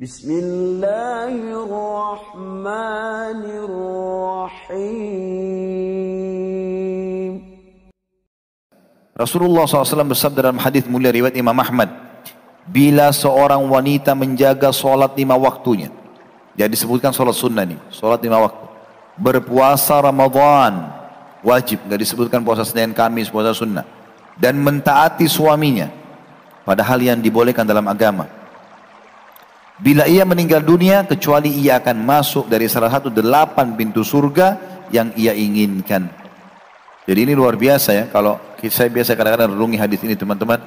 بسم الله الرحمن الرحيم Rasulullah SAW bersabda dalam hadis mulia riwayat Imam Ahmad, bila seorang wanita menjaga solat lima waktunya, jadi disebutkan solat sunnah nih, solat lima waktu, berpuasa Ramadan, wajib, nggak disebutkan puasa Senin Kamis, puasa sunnah, dan mentaati suaminya, padahal yang dibolehkan dalam agama. Bila ia meninggal dunia, kecuali ia akan masuk dari salah satu delapan pintu surga yang ia inginkan. Jadi ini luar biasa ya, kalau saya biasa kadang-kadang renungi hadis ini teman-teman.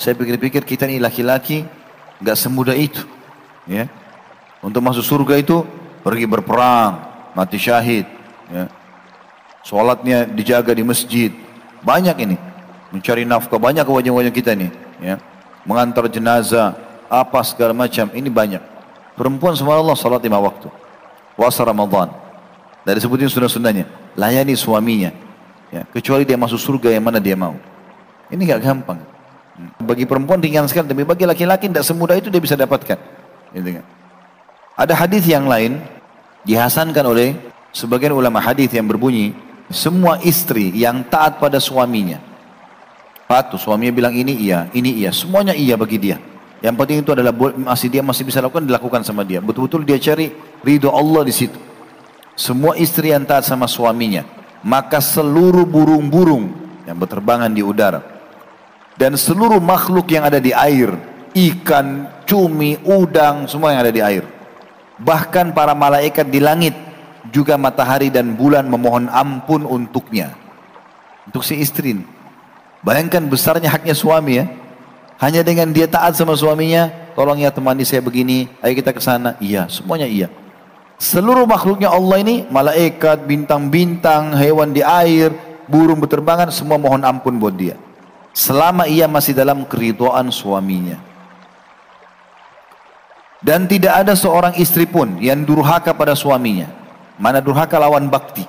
Saya pikir-pikir kita ini laki-laki nggak semudah itu, ya. Untuk masuk surga itu pergi berperang, mati syahid, ya. Sholatnya dijaga di masjid, banyak ini. Mencari nafkah banyak kewajiban kita nih, ya. Mengantar jenazah, apa segala macam, ini banyak. Perempuan sama Allah salat lima waktu. Puasa Ramadan. Dari sebutin sunnah-sunnahnya. Layani suaminya. Ya, kecuali dia masuk surga yang mana dia mau. Ini nggak gampang. Bagi perempuan ringan sekali, tapi bagi laki-laki tidak semudah itu dia bisa dapatkan. Gitu kan. Ada hadis yang lain dihasankan oleh sebagian ulama hadis yang berbunyi, semua istri yang taat pada suaminya, patuh suaminya bilang ini iya, ini iya, semuanya iya bagi dia. Yang penting itu adalah masih dia masih bisa lakukan dilakukan sama dia. Betul-betul dia cari ridho Allah di situ. Semua istri yang taat sama suaminya, maka seluruh burung-burung yang berterbangan di udara dan seluruh makhluk yang ada di air, ikan, cumi, udang, semua yang ada di air. Bahkan para malaikat di langit juga matahari dan bulan memohon ampun untuknya. Untuk si istri. Bayangkan besarnya haknya suami ya. Hanya dengan dia taat sama suaminya, tolong ya temani saya begini, ayo kita ke sana. Iya, semuanya iya. Seluruh makhluknya Allah ini, malaikat, bintang-bintang, hewan di air, burung berterbangan, semua mohon ampun buat dia. Selama ia masih dalam keridoan suaminya. Dan tidak ada seorang istri pun yang durhaka pada suaminya. Mana durhaka lawan bakti.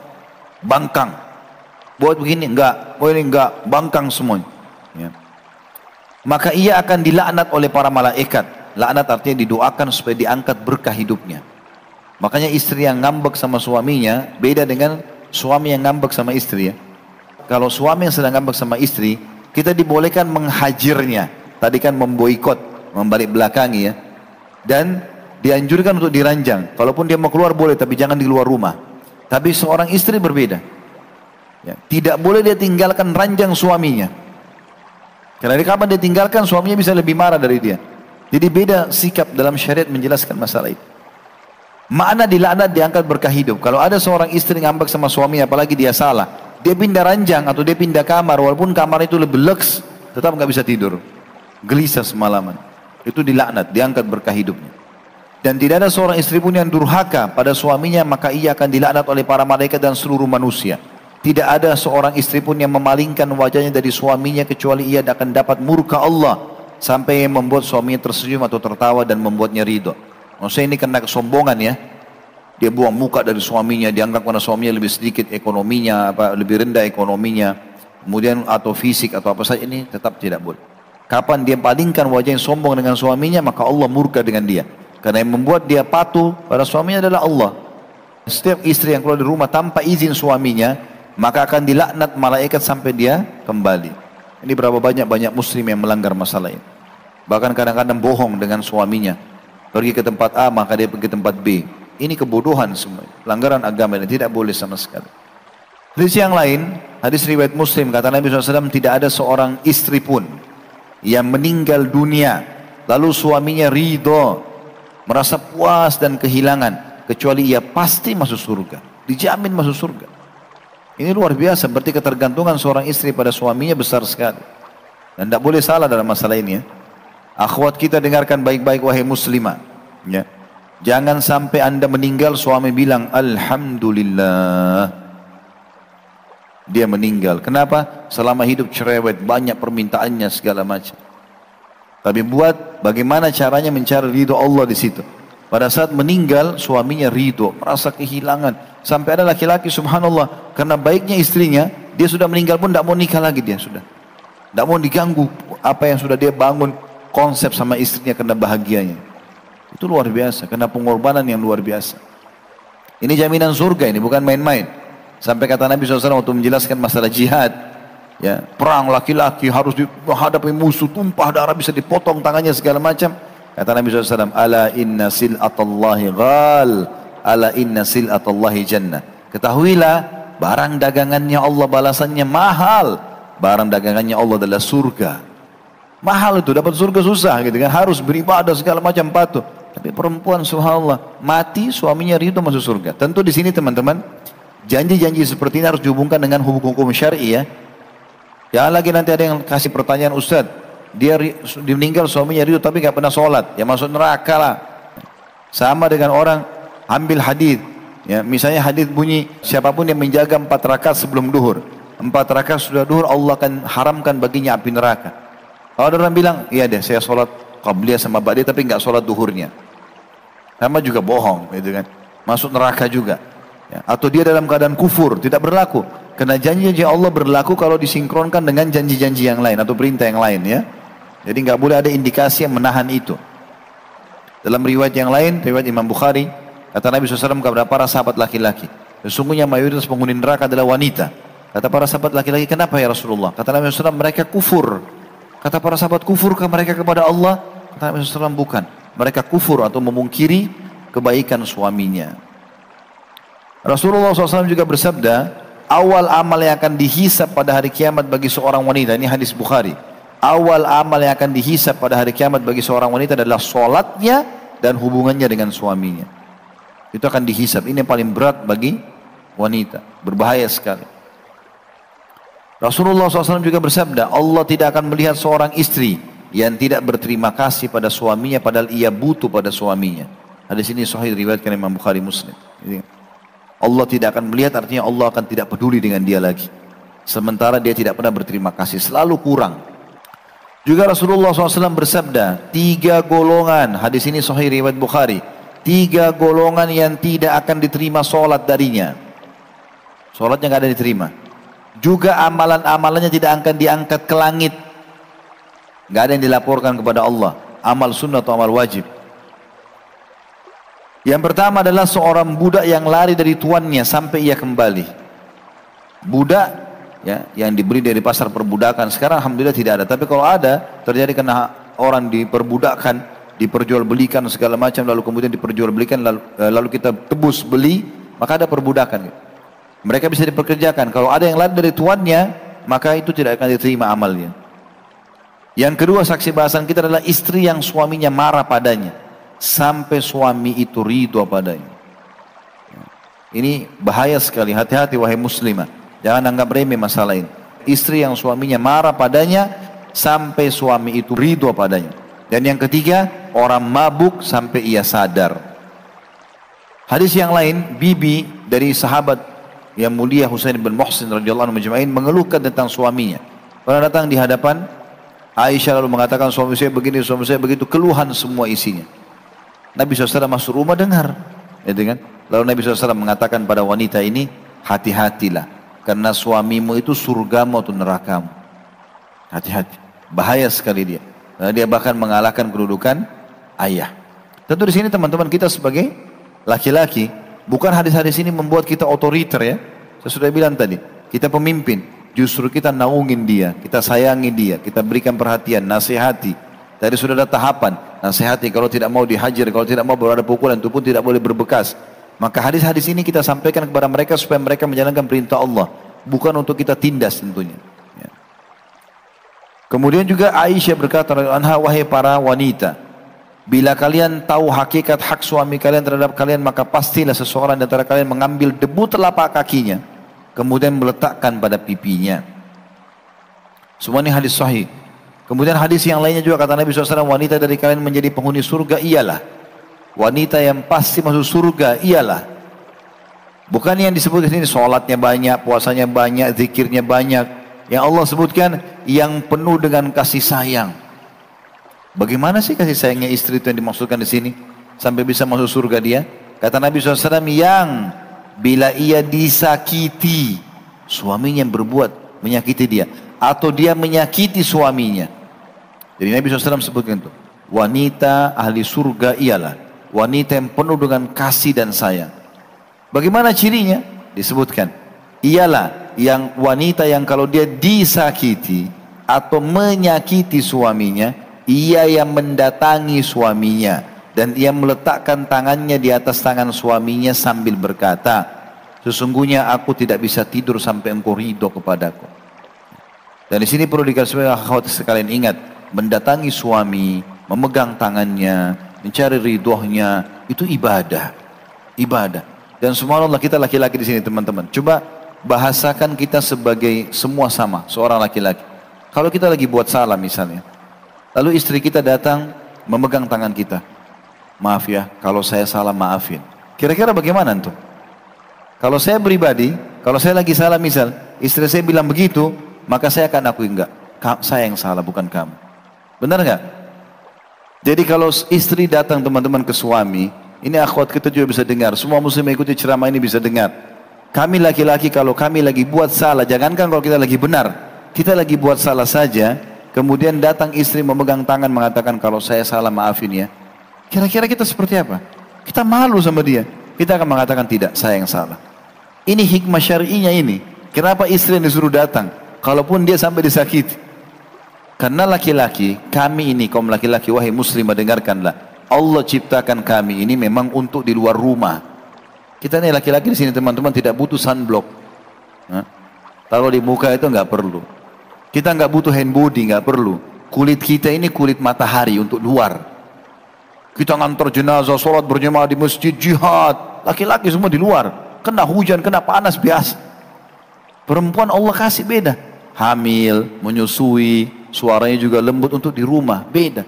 Bangkang. Buat begini, enggak. Buat ini, enggak. Bangkang semuanya. Ya. Maka ia akan dilaknat oleh para malaikat. Laknat artinya didoakan supaya diangkat berkah hidupnya. Makanya istri yang ngambek sama suaminya beda dengan suami yang ngambek sama istri ya. Kalau suami yang sedang ngambek sama istri, kita dibolehkan menghajirnya. Tadi kan memboikot, membalik belakangi ya. Dan dianjurkan untuk diranjang. Kalaupun dia mau keluar boleh, tapi jangan di luar rumah. Tapi seorang istri berbeda. Ya, tidak boleh dia tinggalkan ranjang suaminya. Karena di kapan dia tinggalkan, suaminya bisa lebih marah dari dia. Jadi beda sikap dalam syariat menjelaskan masalah itu. Makna dilaknat diangkat berkah hidup. Kalau ada seorang istri ngambek sama suami, apalagi dia salah, dia pindah ranjang atau dia pindah kamar, walaupun kamar itu lebih leks, tetap nggak bisa tidur. Gelisah semalaman. Itu dilaknat, diangkat berkah hidupnya. Dan tidak ada seorang istri pun yang durhaka pada suaminya, maka ia akan dilaknat oleh para malaikat dan seluruh manusia. Tidak ada seorang istri pun yang memalingkan wajahnya dari suaminya kecuali ia akan dapat murka Allah sampai membuat suaminya tersenyum atau tertawa dan membuatnya ridho. Maksudnya ini karena kesombongan ya. Dia buang muka dari suaminya, dianggap karena suaminya lebih sedikit ekonominya, apa lebih rendah ekonominya, kemudian atau fisik atau apa saja ini tetap tidak boleh. Kapan dia palingkan wajah yang sombong dengan suaminya, maka Allah murka dengan dia. Karena yang membuat dia patuh pada suaminya adalah Allah. Setiap istri yang keluar dari rumah tanpa izin suaminya, maka akan dilaknat malaikat sampai dia kembali. Ini berapa banyak-banyak muslim yang melanggar masalah ini. Bahkan kadang-kadang bohong dengan suaminya. Pergi ke tempat A, maka dia pergi ke tempat B. Ini kebodohan semua. Pelanggaran agama ini tidak boleh sama sekali. Hadis yang lain, hadis riwayat Muslim kata Nabi SAW tidak ada seorang istri pun yang meninggal dunia lalu suaminya ridho merasa puas dan kehilangan kecuali ia pasti masuk surga dijamin masuk surga ini luar biasa berarti ketergantungan seorang istri pada suaminya besar sekali. Dan tidak boleh salah dalam masalah ini ya. Akhwat kita dengarkan baik-baik wahai muslimah ya. Jangan sampai anda meninggal suami bilang Alhamdulillah. Dia meninggal. Kenapa? Selama hidup cerewet Banyak permintaannya segala macam. Tapi buat bagaimana caranya mencari ridho Allah di situ? Pada saat meninggal suaminya ridho Merasa kehilangan Sampai ada laki-laki subhanallah Karena baiknya istrinya Dia sudah meninggal pun tidak mau nikah lagi dia sudah Tidak mau diganggu Apa yang sudah dia bangun Konsep sama istrinya karena bahagianya Itu luar biasa, karena pengorbanan yang luar biasa. Ini jaminan surga ini, bukan main-main. Sampai kata Nabi SAW waktu menjelaskan masalah jihad, ya perang laki-laki harus menghadapi musuh tumpah darah bisa dipotong tangannya segala macam. Kata Nabi SAW, ala inna sil'atallahi ghal, ala inna sil'atallahi jannah. Ketahuilah, barang dagangannya Allah balasannya mahal. Barang dagangannya Allah adalah surga. Mahal itu, dapat surga susah gitu kan. Harus beribadah segala macam patuh. Tapi perempuan subhanallah, mati suaminya ridho masuk surga. Tentu di sini teman-teman, janji-janji seperti ini harus dihubungkan dengan hukum-hukum syari ya. Ya lagi nanti ada yang kasih pertanyaan Ustaz, dia meninggal suaminya ridho tapi nggak pernah sholat, ya masuk neraka lah. Sama dengan orang ambil hadis, ya misalnya hadis bunyi siapa pun yang menjaga empat rakaat sebelum duhur, empat rakaat sudah duhur Allah akan haramkan baginya api neraka. Kalau ada orang bilang, iya deh saya sholat qabliyah sama ba'diyah tapi nggak sholat duhurnya. Sama juga bohong, gitu kan. Masuk neraka juga. Ya. Atau dia dalam keadaan kufur, tidak berlaku. Karena janji-janji Allah berlaku kalau disinkronkan dengan janji-janji yang lain atau perintah yang lain ya. Jadi nggak boleh ada indikasi yang menahan itu. Dalam riwayat yang lain, riwayat Imam Bukhari, kata Nabi SAW kepada para sahabat laki-laki, sesungguhnya mayoritas penghuni neraka adalah wanita. Kata para sahabat laki-laki, kenapa ya Rasulullah? Kata Nabi SAW, mereka kufur. Kata para sahabat, kufurkah mereka kepada Allah? Kata Nabi SAW, bukan. Mereka kufur atau memungkiri kebaikan suaminya. Rasulullah SAW juga bersabda, awal amal yang akan dihisap pada hari kiamat bagi seorang wanita, ini hadis Bukhari. Awal amal yang akan dihisap pada hari kiamat bagi seorang wanita adalah solatnya dan hubungannya dengan suaminya. Itu akan dihisap. Ini yang paling berat bagi wanita. Berbahaya sekali. Rasulullah SAW juga bersabda, Allah tidak akan melihat seorang istri yang tidak berterima kasih pada suaminya padahal ia butuh pada suaminya. Hadis ini sahih riwayatkan Imam Bukhari Muslim. Allah tidak akan melihat artinya Allah akan tidak peduli dengan dia lagi. Sementara dia tidak pernah berterima kasih, selalu kurang. Juga Rasulullah SAW bersabda, tiga golongan, hadis ini sahih riwayat Bukhari, tiga golongan yang tidak akan diterima solat darinya. Solatnya nggak ada diterima. Juga amalan-amalannya tidak akan diangkat ke langit. Nggak ada yang dilaporkan kepada Allah. Amal sunnah atau amal wajib. Yang pertama adalah seorang budak yang lari dari tuannya sampai ia kembali. Budak ya yang dibeli dari pasar perbudakan sekarang alhamdulillah tidak ada. Tapi kalau ada terjadi karena orang diperbudakkan, diperjualbelikan segala macam lalu kemudian diperjualbelikan lalu, eh, lalu kita tebus beli, maka ada perbudakan. Mereka bisa diperkerjakan. Kalau ada yang lari dari tuannya, maka itu tidak akan diterima amalnya. Yang kedua saksi bahasan kita adalah istri yang suaminya marah padanya sampai suami itu ridho padanya. Ini bahaya sekali, hati-hati wahai muslimah. Jangan anggap remeh masalah ini. Istri yang suaminya marah padanya sampai suami itu ridho padanya. Dan yang ketiga, orang mabuk sampai ia sadar. Hadis yang lain, bibi dari sahabat yang mulia Husain bin Muhsin radhiyallahu anhu mengeluhkan tentang suaminya. Pernah datang di hadapan Aisyah lalu mengatakan suami saya begini, suami saya begitu, keluhan semua isinya. Nabi SAW masuk rumah dengar. Gitu kan? Lalu Nabi SAW mengatakan pada wanita ini, hati-hatilah. Karena suamimu itu surgamu atau nerakamu. Hati-hati. Bahaya sekali dia. Karena dia bahkan mengalahkan kedudukan ayah. Tentu di sini teman-teman kita sebagai laki-laki, bukan hadis-hadis ini membuat kita otoriter ya. Saya sudah bilang tadi, kita pemimpin. Justru kita naungin dia, kita sayangi dia, kita berikan perhatian, nasihati, Tadi sudah ada tahapan, nasihati kalau tidak mau dihajar, kalau tidak mau berada pukulan itu pun tidak boleh berbekas. Maka hadis-hadis ini kita sampaikan kepada mereka supaya mereka menjalankan perintah Allah, bukan untuk kita tindas tentunya. Kemudian juga Aisyah berkata, "Anha wahai para wanita, bila kalian tahu hakikat hak suami kalian terhadap kalian, maka pastilah seseorang di antara kalian mengambil debu telapak kakinya, kemudian meletakkan pada pipinya." Semua ini hadis sahih. Kemudian hadis yang lainnya juga kata Nabi SAW, wanita dari kalian menjadi penghuni surga ialah. Wanita yang pasti masuk surga ialah. Bukan yang disebut di sini sholatnya banyak, puasanya banyak, zikirnya banyak. Yang Allah sebutkan yang penuh dengan kasih sayang. Bagaimana sih kasih sayangnya istri itu yang dimaksudkan di sini? Sampai bisa masuk surga dia? Kata Nabi SAW yang bila ia disakiti, suaminya yang berbuat menyakiti dia atau dia menyakiti suaminya. Jadi Nabi SAW sebutkan itu. Wanita ahli surga ialah wanita yang penuh dengan kasih dan sayang. Bagaimana cirinya? Disebutkan. Ialah yang wanita yang kalau dia disakiti atau menyakiti suaminya, ia yang mendatangi suaminya dan ia meletakkan tangannya di atas tangan suaminya sambil berkata, sesungguhnya aku tidak bisa tidur sampai engkau ridho kepadaku. Dan di sini perlu dikasih akhwat sekalian ingat, mendatangi suami, memegang tangannya, mencari ridhonya, itu ibadah. Ibadah. Dan subhanallah kita laki-laki di sini teman-teman. Coba bahasakan kita sebagai semua sama, seorang laki-laki. Kalau kita lagi buat salah misalnya, lalu istri kita datang memegang tangan kita. Maaf ya, kalau saya salah maafin. Kira-kira bagaimana tuh? Kalau saya pribadi, kalau saya lagi salah misal, istri saya bilang begitu, maka saya akan akui enggak. Saya yang salah, bukan kamu. Benar enggak? Jadi kalau istri datang teman-teman ke suami, ini akhwat kita juga bisa dengar. Semua muslim ikuti ceramah ini bisa dengar. Kami laki-laki kalau kami lagi buat salah, jangankan kalau kita lagi benar, kita lagi buat salah saja, kemudian datang istri memegang tangan mengatakan kalau saya salah maafin ya. Kira-kira kita seperti apa? Kita malu sama dia. Kita akan mengatakan tidak, saya yang salah. Ini hikmah syar'inya ini. Kenapa istri yang disuruh datang? Kalaupun dia sampai disakiti. Karena laki-laki, kami ini kaum laki-laki, wahai muslim dengarkanlah. Allah ciptakan kami ini memang untuk di luar rumah. Kita nih laki-laki di sini teman-teman tidak butuh sunblock. Nah, taruh di muka itu nggak perlu. Kita nggak butuh hand body, nggak perlu. Kulit kita ini kulit matahari untuk luar. Kita ngantor jenazah, sholat berjemaah di masjid, jihad. Laki-laki semua di luar. Kena hujan, kena panas biasa. Perempuan Allah kasih beda. Hamil, menyusui, suaranya juga lembut untuk di rumah, beda.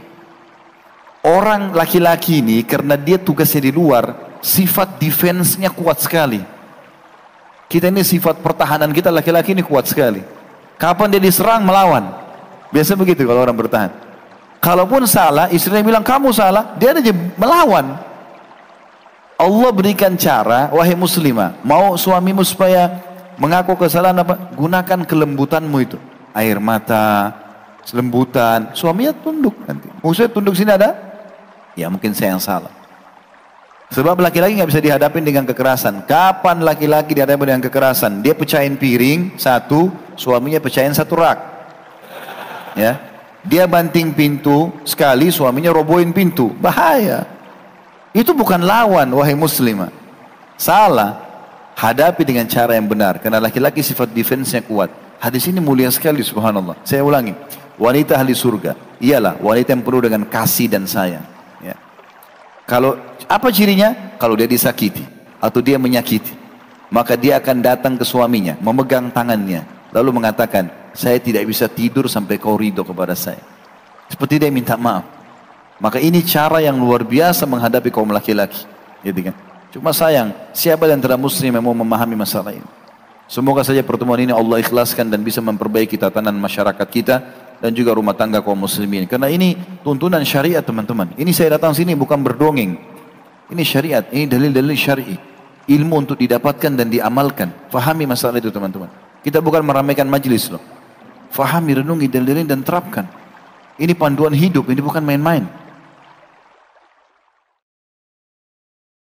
Orang laki-laki ini karena dia tugasnya di luar, sifat defense-nya kuat sekali. Kita ini sifat pertahanan kita laki-laki ini kuat sekali. Kapan dia diserang melawan. Biasa begitu kalau orang bertahan. Kalaupun salah, istrinya bilang kamu salah, dia aja melawan. Allah berikan cara, wahai muslimah, mau suamimu supaya mengaku kesalahan apa? Gunakan kelembutanmu itu. Air mata, lembutan, suaminya tunduk nanti. Maksudnya tunduk sini ada? Ya mungkin saya yang salah. Sebab laki-laki nggak bisa dihadapin dengan kekerasan. Kapan laki-laki dihadapi dengan kekerasan? Dia pecahin piring satu, suaminya pecahin satu rak. Ya, dia banting pintu sekali, suaminya robohin pintu. Bahaya. Itu bukan lawan, wahai muslimah. Salah. Hadapi dengan cara yang benar. Karena laki-laki sifat defense-nya kuat. Hadis ini mulia sekali, subhanallah. Saya ulangi. Wanita ahli surga. Ialah wanita yang penuh dengan kasih dan sayang. Kalau apa cirinya? Kalau dia disakiti atau dia menyakiti, maka dia akan datang ke suaminya, memegang tangannya, lalu mengatakan, saya tidak bisa tidur sampai kau ridho kepada saya. Seperti dia minta maaf. Maka ini cara yang luar biasa menghadapi kaum laki-laki. Gitu kan? Cuma sayang, siapa yang antara muslim yang mau memahami masalah ini? Semoga saja pertemuan ini Allah ikhlaskan dan bisa memperbaiki tatanan masyarakat kita dan juga rumah tangga kaum muslimin. Karena ini tuntunan syariat teman-teman. Ini saya datang sini bukan berdongeng. Ini syariat, ini dalil-dalil syar'i. Ilmu untuk didapatkan dan diamalkan. Fahami masalah itu teman-teman. Kita bukan meramaikan majlis loh. Fahami, renungi dalil-dalil dan terapkan. Ini panduan hidup, ini bukan main-main.